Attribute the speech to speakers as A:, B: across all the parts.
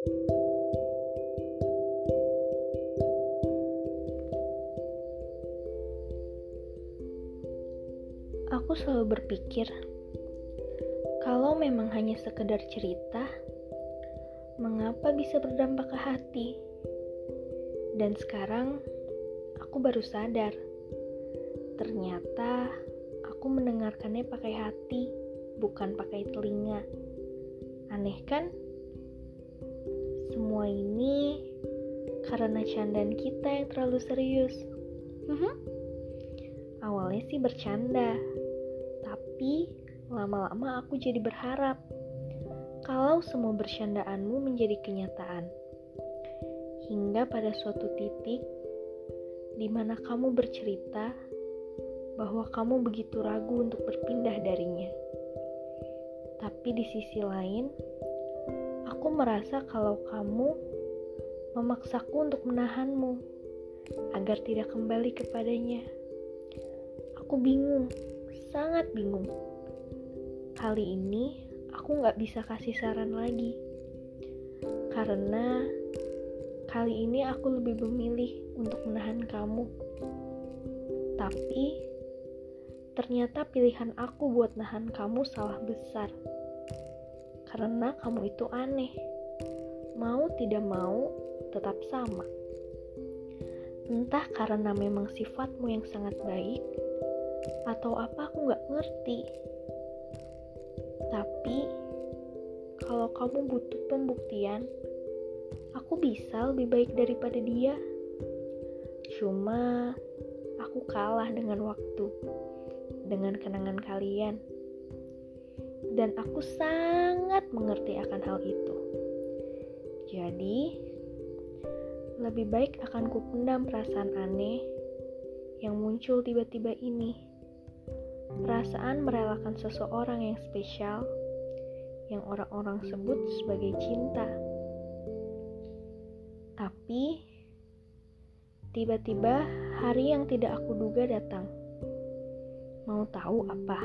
A: Aku selalu berpikir, kalau memang hanya sekedar cerita, mengapa bisa berdampak ke hati? Dan sekarang, aku baru sadar, ternyata aku mendengarkannya pakai hati, bukan pakai telinga. Aneh kan? Semua ini karena candaan kita yang terlalu serius. Mhm. Awalnya sih bercanda, tapi lama-lama aku jadi berharap kalau semua bercandaanmu menjadi kenyataan. Hingga pada suatu titik di mana kamu bercerita bahwa kamu begitu ragu untuk berpindah darinya. Tapi di sisi lain, aku merasa kalau kamu memaksaku untuk menahanmu agar tidak kembali kepadanya. Aku bingung sangat bingung. Kali ini aku nggak bisa kasih saran lagi. Karena kali ini aku lebih memilih untuk menahan kamu. Tapi ternyata pilihan aku buat nahan kamu salah besar. Karena kamu itu aneh. Mau tidak mau tetap sama. Entah karena memang sifatmu yang sangat baik, atau apa aku nggak ngerti. Tapi kalau kamu butuh pembuktian, aku bisa lebih baik daripada dia. Cuma aku kalah dengan waktu, dengan kenangan kalian. Dan aku sangat mengerti akan hal itu. Jadi, lebih baik akan kupendam perasaan aneh yang muncul tiba-tiba ini. Perasaan merelakan seseorang yang spesial yang orang-orang sebut sebagai cinta. Tapi tiba-tiba hari yang tidak aku duga datang. Mau tahu apa?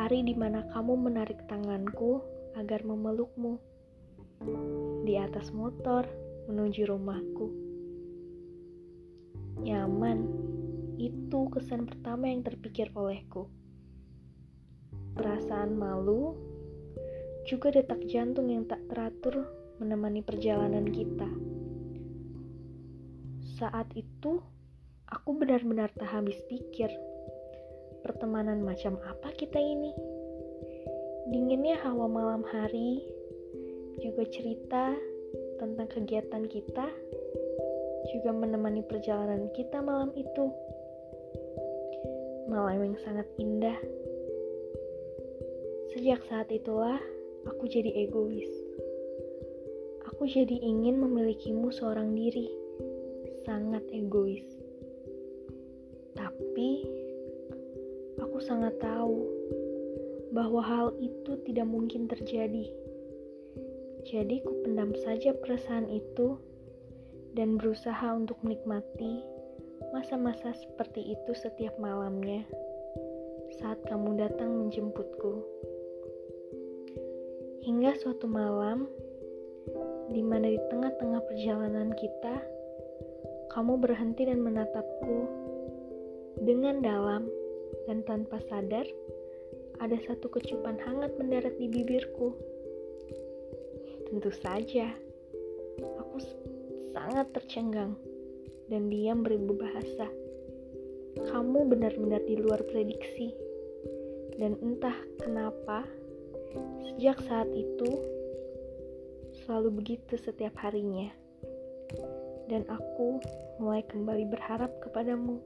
A: Hari di mana kamu menarik tanganku agar memelukmu di atas motor menuju rumahku. Nyaman itu kesan pertama yang terpikir olehku. Perasaan malu, juga detak jantung yang tak teratur menemani perjalanan kita. Saat itu, aku benar-benar tak habis pikir, pertemanan macam apa kita ini? Dinginnya hawa malam hari, juga cerita tentang kegiatan kita, juga menemani perjalanan kita malam itu malam yang sangat indah. Sejak saat itulah aku jadi egois. Aku jadi ingin memilikimu seorang diri, sangat egois. Tapi sangat tahu bahwa hal itu tidak mungkin terjadi. Jadi ku pendam saja perasaan itu dan berusaha untuk menikmati masa-masa seperti itu setiap malamnya saat kamu datang menjemputku. Hingga suatu malam, di mana di tengah-tengah perjalanan kita, kamu berhenti dan menatapku dengan dalam dan tanpa sadar, ada satu kecupan hangat mendarat di bibirku. Tentu saja, aku sangat tercengang dan diam beribu bahasa. Kamu benar-benar di luar prediksi. Dan entah kenapa, sejak saat itu selalu begitu setiap harinya. Dan aku mulai kembali berharap kepadamu.